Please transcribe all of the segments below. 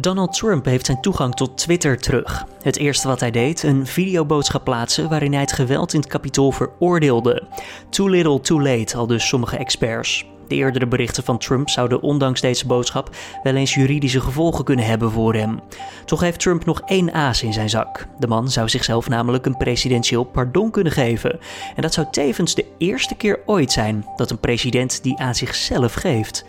Donald Trump heeft zijn toegang tot Twitter terug. Het eerste wat hij deed, een videoboodschap plaatsen waarin hij het geweld in het kapitool veroordeelde. Too little, too late, al dus sommige experts. De eerdere berichten van Trump zouden ondanks deze boodschap wel eens juridische gevolgen kunnen hebben voor hem. Toch heeft Trump nog één aas in zijn zak. De man zou zichzelf namelijk een presidentieel pardon kunnen geven. En dat zou tevens de eerste keer ooit zijn dat een president die aan zichzelf geeft.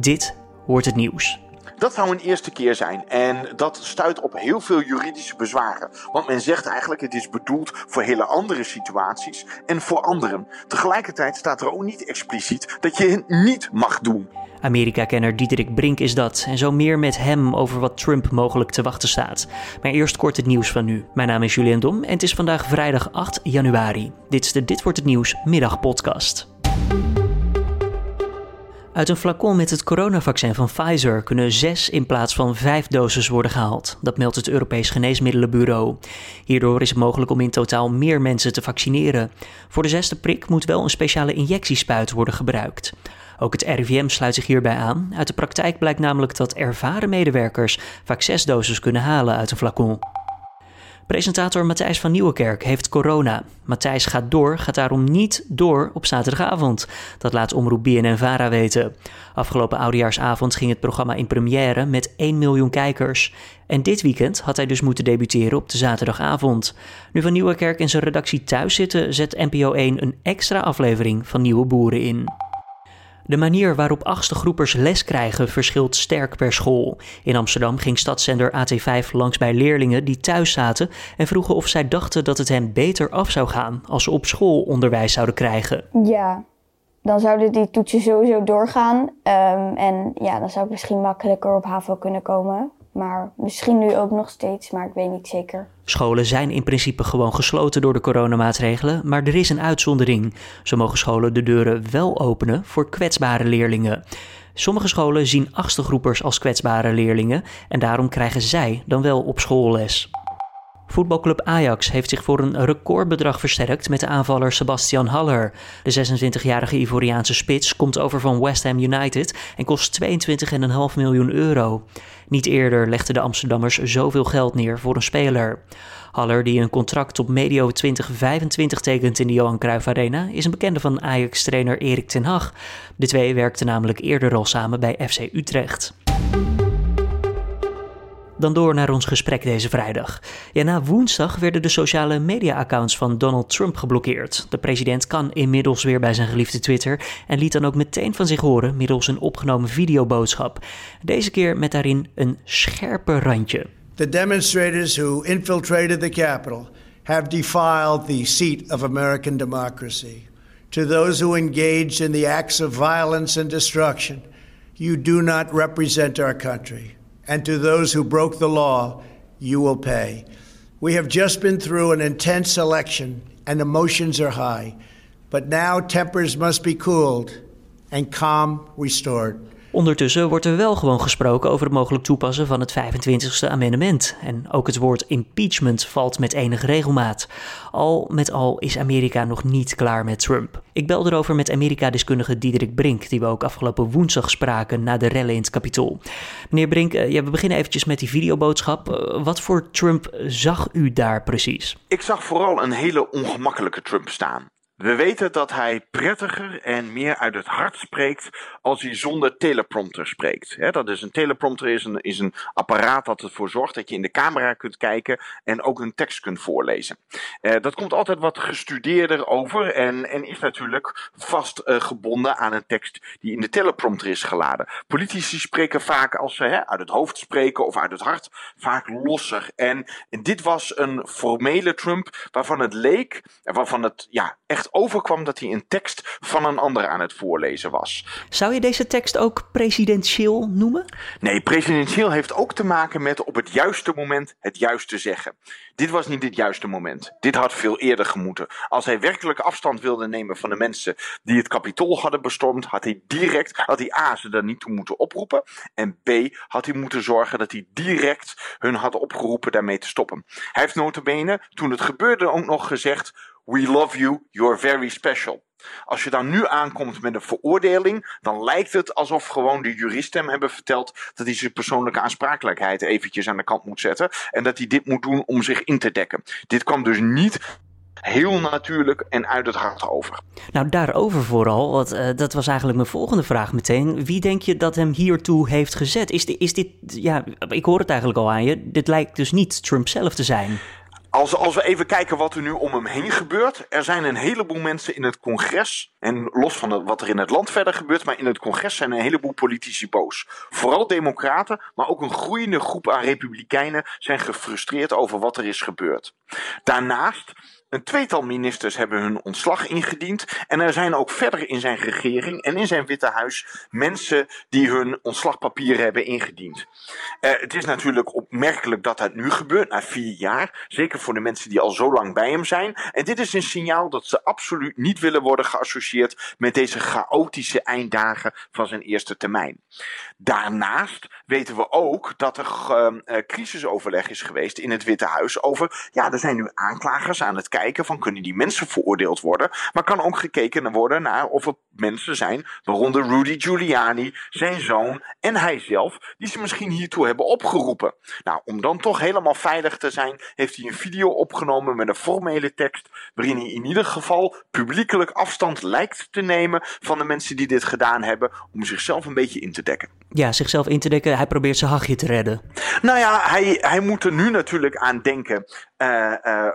Dit wordt het nieuws. Dat zou een eerste keer zijn en dat stuit op heel veel juridische bezwaren. Want men zegt eigenlijk het is bedoeld voor hele andere situaties en voor anderen. Tegelijkertijd staat er ook niet expliciet dat je het niet mag doen. Amerika-kenner Diederik Brink is dat en zo meer met hem over wat Trump mogelijk te wachten staat. Maar eerst kort het nieuws van nu. Mijn naam is Julian Dom en het is vandaag vrijdag 8 januari. Dit is de Dit wordt het nieuws middagpodcast. Uit een flacon met het coronavaccin van Pfizer kunnen zes in plaats van vijf doses worden gehaald. Dat meldt het Europees Geneesmiddelenbureau. Hierdoor is het mogelijk om in totaal meer mensen te vaccineren. Voor de zesde prik moet wel een speciale injectiespuit worden gebruikt. Ook het RIVM sluit zich hierbij aan. Uit de praktijk blijkt namelijk dat ervaren medewerkers vaak zes doses kunnen halen uit een flacon. Presentator Matthijs van Nieuwenkerk heeft corona. Matthijs gaat door, gaat daarom niet door op zaterdagavond. Dat laat omroep BNN-Vara weten. Afgelopen oudejaarsavond ging het programma in première met 1 miljoen kijkers. En dit weekend had hij dus moeten debuteren op de zaterdagavond. Nu Van Nieuwenkerk in zijn redactie thuis zitten, zet NPO 1 een extra aflevering van Nieuwe Boeren in. De manier waarop achtste groepers les krijgen verschilt sterk per school. In Amsterdam ging stadszender AT5 langs bij leerlingen die thuis zaten en vroegen of zij dachten dat het hen beter af zou gaan als ze op school onderwijs zouden krijgen. Ja, dan zouden die toetsen sowieso doorgaan. Um, en ja, dan zou ik misschien makkelijker op HAVO kunnen komen. Maar misschien nu ook nog steeds, maar ik weet niet zeker. Scholen zijn in principe gewoon gesloten door de coronamaatregelen, maar er is een uitzondering. Zo mogen scholen de deuren wel openen voor kwetsbare leerlingen. Sommige scholen zien achtste groepers als kwetsbare leerlingen en daarom krijgen zij dan wel op school les. Voetbalclub Ajax heeft zich voor een recordbedrag versterkt met de aanvaller Sebastian Haller. De 26-jarige Ivoriaanse spits komt over van West Ham United en kost 22,5 miljoen euro. Niet eerder legden de Amsterdammers zoveel geld neer voor een speler. Haller, die een contract op medio 2025 tekent in de Johan Cruijff Arena, is een bekende van Ajax-trainer Erik ten Hag. De twee werkten namelijk eerder al samen bij FC Utrecht. Dan door naar ons gesprek deze vrijdag. Ja, na woensdag werden de sociale media-accounts van Donald Trump geblokkeerd. De president kan inmiddels weer bij zijn geliefde Twitter en liet dan ook meteen van zich horen middels een opgenomen videoboodschap. Deze keer met daarin een scherpe randje. The demonstrators who infiltrated the Capitol have defiled the seat of American democracy. To those who engaged in the acts of violence and destruction, you do not represent our country. And to those who broke the law, you will pay. We have just been through an intense election and emotions are high, but now tempers must be cooled and calm restored. Ondertussen wordt er wel gewoon gesproken over het mogelijk toepassen van het 25e amendement. En ook het woord impeachment valt met enige regelmaat. Al met al is Amerika nog niet klaar met Trump. Ik bel erover met Amerika-deskundige Diederik Brink, die we ook afgelopen woensdag spraken na de rellen in het Capitool. Meneer Brink, eh, we beginnen eventjes met die videoboodschap. Eh, wat voor Trump zag u daar precies? Ik zag vooral een hele ongemakkelijke Trump staan. We weten dat hij prettiger en meer uit het hart spreekt als hij zonder teleprompter spreekt. dat is een teleprompter is een, is een apparaat dat ervoor zorgt dat je in de camera kunt kijken en ook een tekst kunt voorlezen. Eh, dat komt altijd wat gestudeerder over en, en is natuurlijk vast uh, gebonden aan een tekst die in de teleprompter is geladen. Politici spreken vaak als ze uit het hoofd spreken of uit het hart vaak losser. En, en dit was een formele Trump waarvan het leek, waarvan het ja, echt overkwam dat hij een tekst van een ander aan het voorlezen was. Zou je deze tekst ook presidentieel noemen? Nee, presidentieel heeft ook te maken met op het juiste moment het juiste zeggen. Dit was niet het juiste moment. Dit had veel eerder gemoeten. Als hij werkelijk afstand wilde nemen van de mensen die het kapitool hadden bestormd, had hij direct, had hij A, ze daar niet toe moeten oproepen. En B, had hij moeten zorgen dat hij direct hun had opgeroepen daarmee te stoppen. Hij heeft notabene, toen het gebeurde, ook nog gezegd We love you, you're very special. Als je dan nu aankomt met een veroordeling, dan lijkt het alsof gewoon de juristen hem hebben verteld dat hij zijn persoonlijke aansprakelijkheid eventjes aan de kant moet zetten. En dat hij dit moet doen om zich in te dekken. Dit kwam dus niet heel natuurlijk en uit het hart over. Nou, daarover vooral, want uh, dat was eigenlijk mijn volgende vraag meteen. Wie denk je dat hem hiertoe heeft gezet? Is, dit, is dit, ja, ik hoor het eigenlijk al aan je, dit lijkt dus niet Trump zelf te zijn. Als, als we even kijken wat er nu om hem heen gebeurt. Er zijn een heleboel mensen in het congres. En los van wat er in het land verder gebeurt. Maar in het congres zijn een heleboel politici boos. Vooral democraten, maar ook een groeiende groep aan republikeinen zijn gefrustreerd over wat er is gebeurd. Daarnaast een tweetal ministers hebben hun ontslag ingediend. En er zijn ook verder in zijn regering en in zijn Witte Huis mensen die hun ontslagpapieren hebben ingediend. Uh, het is natuurlijk opmerkelijk dat dat nu gebeurt, na vier jaar. Zeker voor de mensen die al zo lang bij hem zijn. En dit is een signaal dat ze absoluut niet willen worden geassocieerd met deze chaotische einddagen van zijn eerste termijn. Daarnaast weten we ook dat er uh, crisisoverleg is geweest in het Witte Huis over, ja, er zijn nu aanklagers aan het kijken van kunnen die mensen veroordeeld worden, maar kan ook gekeken worden naar of er mensen zijn, waaronder Rudy Giuliani, zijn zoon en hij zelf, die ze misschien hiertoe hebben opgeroepen. Nou, om dan toch helemaal veilig te zijn, heeft hij een video opgenomen met een formele tekst, waarin hij in ieder geval publiekelijk afstand lijkt te nemen van de mensen die dit gedaan hebben, om zichzelf een beetje in te dekken. Ja, zichzelf in te dekken, hij probeert zijn hachje te redden. Nou ja, hij, hij moet er nu natuurlijk aan denken uh, uh,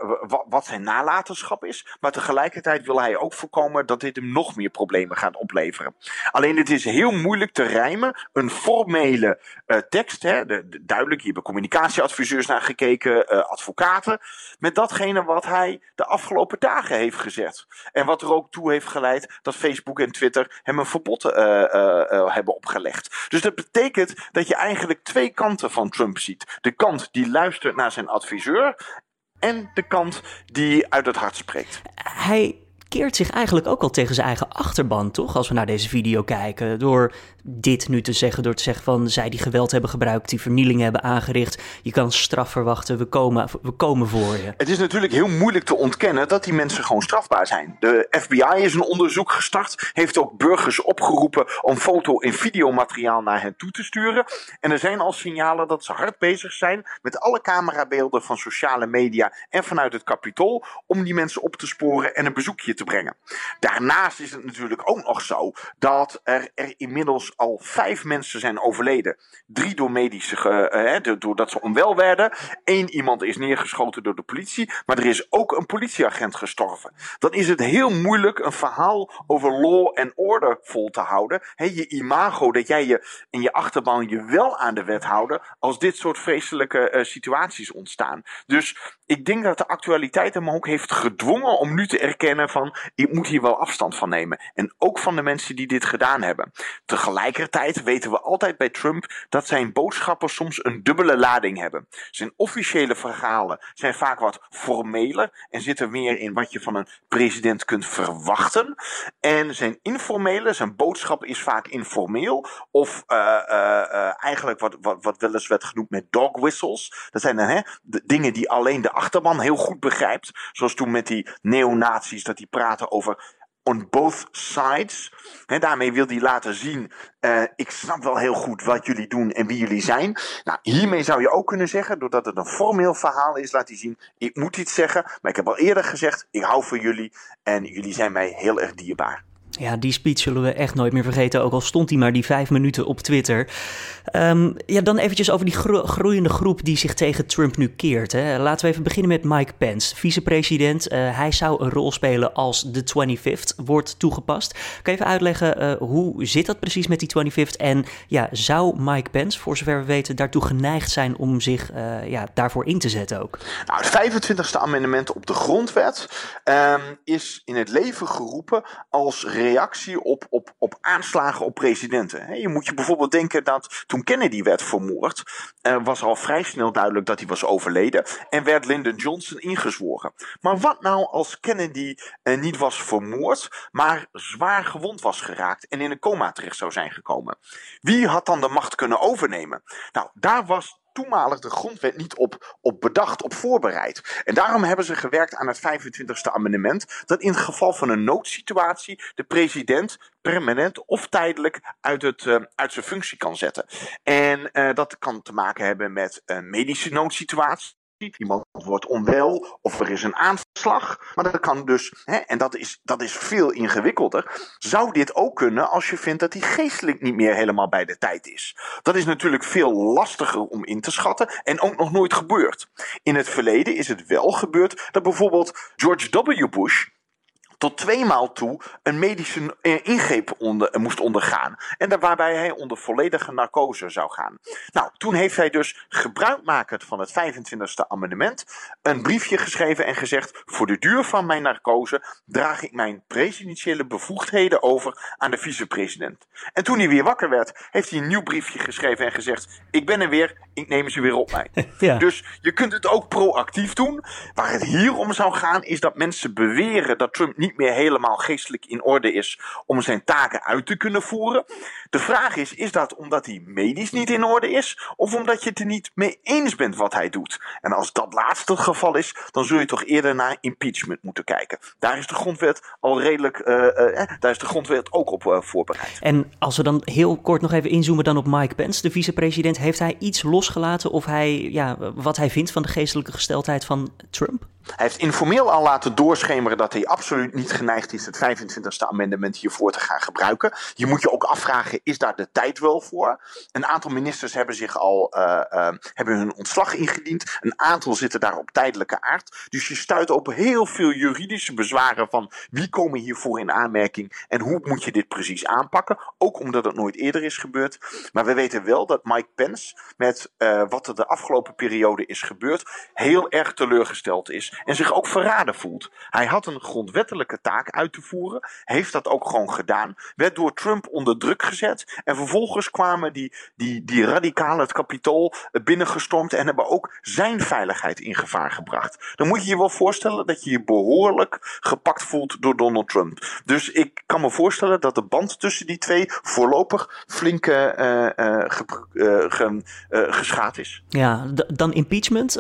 wat zijn nalatenschap is. Maar tegelijkertijd wil hij ook voorkomen dat dit hem nog meer problemen gaat opleveren. Alleen het is heel moeilijk te rijmen. Een formele uh, tekst, hè, de, de, duidelijk, hier hebben communicatieadviseurs naar gekeken, advocaten. Met datgene wat hij de afgelopen dagen heeft gezet. En wat er ook toe heeft geleid dat Facebook en Twitter hem een verbod hebben opgelegd. Dus dat betekent dat je eigenlijk twee kanten van Trump ziet. De kant die luistert naar zijn adviseur en de kant die uit het hart spreekt. Hij keert zich eigenlijk ook al tegen zijn eigen achterban, toch? Als we naar deze video kijken. Door dit nu te zeggen, door te zeggen van zij die geweld hebben gebruikt, die vernielingen hebben aangericht. Je kan straf verwachten, we komen, we komen voor je. Het is natuurlijk heel moeilijk te ontkennen dat die mensen gewoon strafbaar zijn. De FBI is een onderzoek gestart, heeft ook burgers opgeroepen om foto- en videomateriaal naar hen toe te sturen. En er zijn al signalen dat ze hard bezig zijn met alle camerabeelden van sociale media en vanuit het kapitool om die mensen op te sporen en een bezoekje te brengen. Daarnaast is het natuurlijk ook nog zo dat er, er inmiddels al vijf mensen zijn overleden. Drie door medische, uh, doordat ze onwel werden. Eén iemand is neergeschoten door de politie. Maar er is ook een politieagent gestorven. Dan is het heel moeilijk een verhaal over law en order vol te houden. Je imago dat jij je in je achterban je wel aan de wet houden. Als dit soort vreselijke uh, situaties ontstaan. Dus ik denk dat de actualiteit hem ook heeft gedwongen om nu te erkennen van ik moet hier wel afstand van nemen. En ook van de mensen die dit gedaan hebben. Tegelijkertijd weten we altijd bij Trump dat zijn boodschappen soms een dubbele lading hebben. Zijn officiële verhalen zijn vaak wat formeler en zitten meer in wat je van een president kunt verwachten. En zijn informele, zijn boodschap is vaak informeel of uh, uh, eigenlijk wat, wat, wat wel eens werd genoemd met dog whistles. Dat zijn dan hè, de dingen die alleen de achterban heel goed begrijpt. Zoals toen met die neonazies, dat die praten over on both sides. He, daarmee wil hij laten zien, uh, ik snap wel heel goed wat jullie doen en wie jullie zijn. Nou, hiermee zou je ook kunnen zeggen, doordat het een formeel verhaal is, laat hij zien, ik moet iets zeggen, maar ik heb al eerder gezegd, ik hou van jullie en jullie zijn mij heel erg dierbaar. Ja, die speech zullen we echt nooit meer vergeten, ook al stond hij maar die vijf minuten op Twitter. Um, ja, dan eventjes over die gro groeiende groep die zich tegen Trump nu keert. Hè. Laten we even beginnen met Mike Pence, vicepresident. Uh, hij zou een rol spelen als de 25th wordt toegepast. Kan je even uitleggen, uh, hoe zit dat precies met die 25th? En ja, zou Mike Pence, voor zover we weten, daartoe geneigd zijn om zich uh, ja, daarvoor in te zetten ook? Nou, het 25e amendement op de grondwet um, is in het leven geroepen als reactie op, op, op aanslagen op presidenten. Je moet je bijvoorbeeld denken dat toen Kennedy werd vermoord, was al vrij snel duidelijk dat hij was overleden en werd Lyndon Johnson ingezworen. Maar wat nou als Kennedy uh, niet was vermoord, maar zwaar gewond was geraakt en in een coma terecht zou zijn gekomen? Wie had dan de macht kunnen overnemen? Nou, daar was toenmalig de grondwet niet op, op bedacht, op voorbereid. En daarom hebben ze gewerkt aan het 25e amendement, dat in het geval van een noodsituatie de president permanent of tijdelijk uit, het, uh, uit zijn functie kan zetten. En uh, dat kan te maken hebben met een medische noodsituatie iemand wordt onwel of er is een aanslag. Maar dat kan dus, hè, en dat is, dat is veel ingewikkelder. Zou dit ook kunnen als je vindt dat hij geestelijk niet meer helemaal bij de tijd is? Dat is natuurlijk veel lastiger om in te schatten en ook nog nooit gebeurd. In het verleden is het wel gebeurd dat bijvoorbeeld George W. Bush tot tweemaal toe een medische eh, ingreep onder, eh, moest ondergaan. En waarbij hij onder volledige narcose zou gaan. Nou, toen heeft hij dus gebruikmakend van het 25e amendement een briefje geschreven en gezegd: Voor de duur van mijn narcose draag ik mijn presidentiële bevoegdheden over aan de vicepresident. En toen hij weer wakker werd, heeft hij een nieuw briefje geschreven en gezegd: Ik ben er weer, ik neem ze weer op mij. Ja. Dus je kunt het ook proactief doen. Waar het hier om zou gaan, is dat mensen beweren dat Trump niet niet meer helemaal geestelijk in orde is om zijn taken uit te kunnen voeren. De vraag is, is dat omdat hij medisch niet in orde is of omdat je het er niet mee eens bent wat hij doet? En als dat laatste het geval is, dan zul je toch eerder naar impeachment moeten kijken. Daar is de grondwet al redelijk, uh, uh, daar is de grondwet ook op uh, voorbereid. En als we dan heel kort nog even inzoomen dan op Mike Pence, de vicepresident, heeft hij iets losgelaten of hij, ja, wat hij vindt van de geestelijke gesteldheid van Trump? Hij heeft informeel al laten doorschemeren dat hij absoluut niet geneigd is het 25e amendement hiervoor te gaan gebruiken. Je moet je ook afvragen, is daar de tijd wel voor? Een aantal ministers hebben zich al uh, uh, hebben hun ontslag ingediend. Een aantal zitten daar op tijdelijke aard. Dus je stuit op heel veel juridische bezwaren van wie komen hiervoor in aanmerking en hoe moet je dit precies aanpakken. Ook omdat het nooit eerder is gebeurd. Maar we weten wel dat Mike Pence met uh, wat er de afgelopen periode is gebeurd heel erg teleurgesteld is en zich ook verraden voelt. Hij had een grondwettelijke taak uit te voeren, heeft dat ook gewoon gedaan, werd door Trump onder druk gezet en vervolgens kwamen die, die, die radicalen het kapitool binnengestormd en hebben ook zijn veiligheid in gevaar gebracht. Dan moet je je wel voorstellen dat je je behoorlijk gepakt voelt door Donald Trump. Dus ik kan me voorstellen dat de band tussen die twee voorlopig flink uh, ge, geschaad is. Ja, dan impeachment.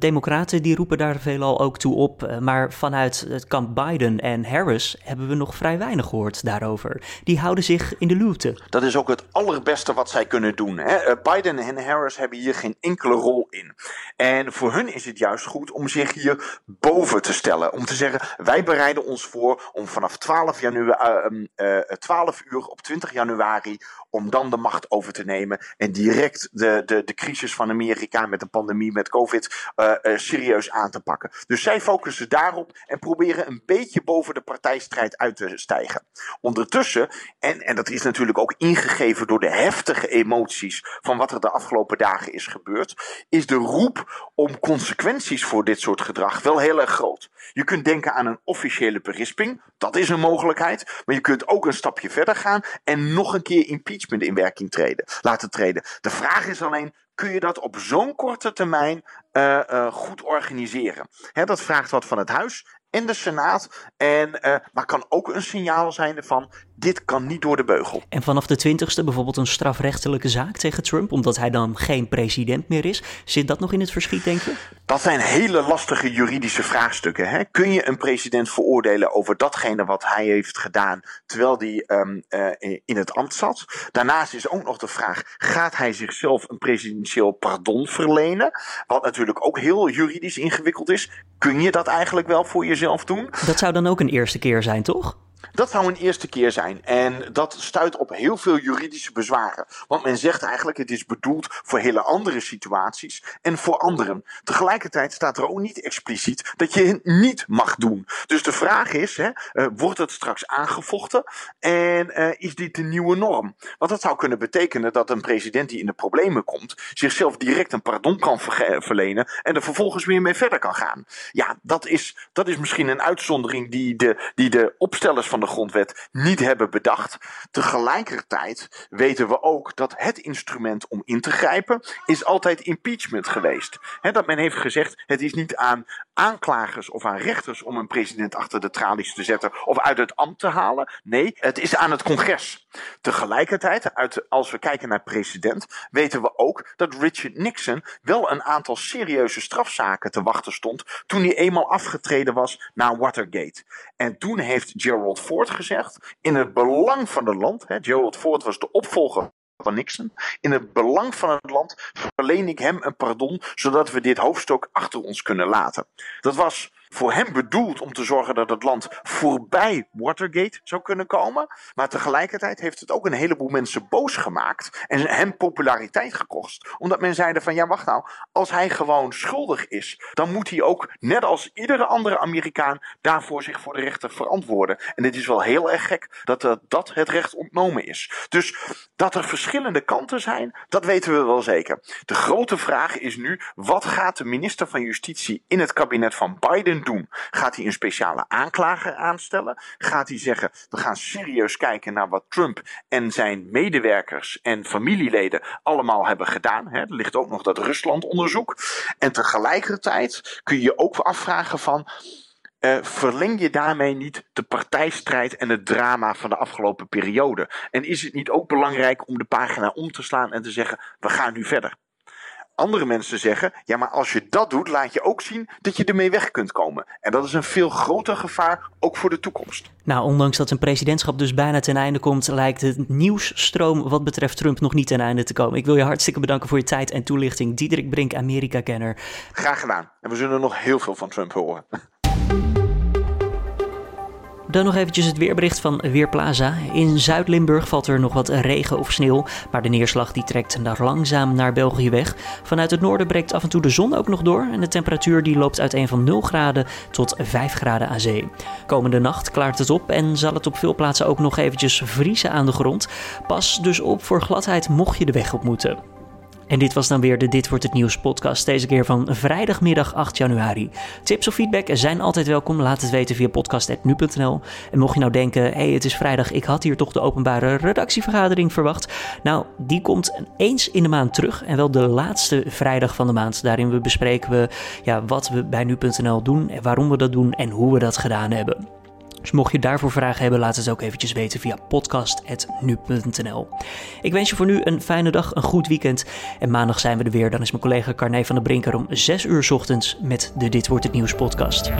democraten die roepen daar veel al ook toe op. Eh, maar vanuit het kamp Biden en Harris hebben we nog vrij weinig gehoord daarover. Die houden zich in de luwte. Dat is ook het allerbeste wat zij kunnen doen. Hè? Eh, Biden en Harris hebben hier geen enkele rol in. En voor hun is het juist goed om zich hier boven te stellen. Om te zeggen, wij bereiden ons voor om vanaf 12, januari, uh, 12 uur op 20 januari om dan de macht over te nemen en direct de, de, de crisis van Amerika met de pandemie, met COVID, uh, uh, serieus aan te pakken. Dus zij focussen daarop en proberen een beetje boven de partijstrijd uit te stijgen. Ondertussen, en, en dat is natuurlijk ook ingegeven door de heftige emoties van wat er de afgelopen dagen is gebeurd, is de roep om consequenties voor dit soort gedrag wel heel erg groot. Je kunt denken aan een officiële berisping, dat is een mogelijkheid, maar je kunt ook een stapje verder gaan en nog een keer impeachment in werking treden, laten treden. De vraag is alleen, kun je dat op zo'n korte termijn uh, uh, goed organiseren? He, dat vraagt wat van het huis en de Senaat. En, uh, maar kan ook een signaal zijn van dit kan niet door de beugel. En vanaf de 20ste bijvoorbeeld een strafrechtelijke zaak tegen Trump, omdat hij dan geen president meer is. Zit dat nog in het verschiet, denk je? Dat zijn hele lastige juridische vraagstukken. Hè? Kun je een president veroordelen over datgene wat hij heeft gedaan terwijl hij um, uh, in het ambt zat? Daarnaast is ook nog de vraag: gaat hij zichzelf een presidentieel pardon verlenen? Wat natuurlijk ook heel juridisch ingewikkeld is. Kun je dat eigenlijk wel voor jezelf doen? Dat zou dan ook een eerste keer zijn, toch? Dat zou een eerste keer zijn. En dat stuit op heel veel juridische bezwaren. Want men zegt eigenlijk: het is bedoeld voor hele andere situaties en voor anderen. Tegelijkertijd staat er ook niet expliciet dat je het niet mag doen. Dus de vraag is: hè, uh, wordt het straks aangevochten? En uh, is dit de nieuwe norm? Want dat zou kunnen betekenen dat een president die in de problemen komt, zichzelf direct een pardon kan ver verlenen en er vervolgens weer mee verder kan gaan. Ja, dat is, dat is misschien een uitzondering die de, die de opstellers van de grondwet niet hebben bedacht. Tegelijkertijd weten we ook dat het instrument om in te grijpen is altijd impeachment geweest. dat men heeft gezegd: het is niet aan aanklagers of aan rechters om een president achter de tralies te zetten of uit het ambt te halen. Nee, het is aan het congres. Tegelijkertijd, als we kijken naar president, weten we ook dat Richard Nixon wel een aantal serieuze strafzaken te wachten stond toen hij eenmaal afgetreden was na Watergate. En toen heeft Gerald Ford gezegd, in het belang van het land, hè, Ford was de opvolger van Nixon. In het belang van het land verleen ik hem een pardon, zodat we dit hoofdstuk achter ons kunnen laten. Dat was voor hem bedoeld om te zorgen dat het land voorbij Watergate zou kunnen komen. Maar tegelijkertijd heeft het ook een heleboel mensen boos gemaakt en hem populariteit gekost. Omdat men zeiden van ja wacht nou, als hij gewoon schuldig is, dan moet hij ook net als iedere andere Amerikaan daarvoor zich voor de rechter verantwoorden. En het is wel heel erg gek dat dat het recht ontnomen is. Dus dat er verschillende kanten zijn, dat weten we wel zeker. De grote vraag is nu, wat gaat de minister van Justitie in het kabinet van Biden doen? Gaat hij een speciale aanklager aanstellen? Gaat hij zeggen: we gaan serieus kijken naar wat Trump en zijn medewerkers en familieleden allemaal hebben gedaan? Hè? Er ligt ook nog dat Rusland-onderzoek. En tegelijkertijd kun je je ook afvragen van. Uh, verleng je daarmee niet de partijstrijd en het drama van de afgelopen periode? En is het niet ook belangrijk om de pagina om te slaan en te zeggen: we gaan nu verder? Andere mensen zeggen: ja, maar als je dat doet, laat je ook zien dat je ermee weg kunt komen. En dat is een veel groter gevaar, ook voor de toekomst. Nou, ondanks dat zijn presidentschap dus bijna ten einde komt, lijkt het nieuwsstroom wat betreft Trump nog niet ten einde te komen. Ik wil je hartstikke bedanken voor je tijd en toelichting. Diederik Brink, Amerika-kenner. Graag gedaan. En we zullen nog heel veel van Trump horen. Dan nog eventjes het weerbericht van Weerplaza. In Zuid-Limburg valt er nog wat regen of sneeuw, maar de neerslag die trekt naar langzaam naar België weg. Vanuit het noorden breekt af en toe de zon ook nog door en de temperatuur die loopt uiteen van 0 graden tot 5 graden aan zee. Komende nacht klaart het op en zal het op veel plaatsen ook nog eventjes vriezen aan de grond. Pas dus op voor gladheid mocht je de weg op moeten. En dit was dan weer de Dit Wordt Het Nieuws podcast, deze keer van vrijdagmiddag 8 januari. Tips of feedback zijn altijd welkom, laat het weten via podcast.nu.nl. En mocht je nou denken, hé hey, het is vrijdag, ik had hier toch de openbare redactievergadering verwacht. Nou, die komt eens in de maand terug en wel de laatste vrijdag van de maand. Daarin bespreken we ja, wat we bij nu.nl doen, waarom we dat doen en hoe we dat gedaan hebben. Dus mocht je daarvoor vragen hebben, laat het ook eventjes weten via podcast.nu.nl. Ik wens je voor nu een fijne dag, een goed weekend. En maandag zijn we er weer. Dan is mijn collega Carne van der Brinker om 6 uur ochtends met de Dit Wordt Het Nieuws podcast.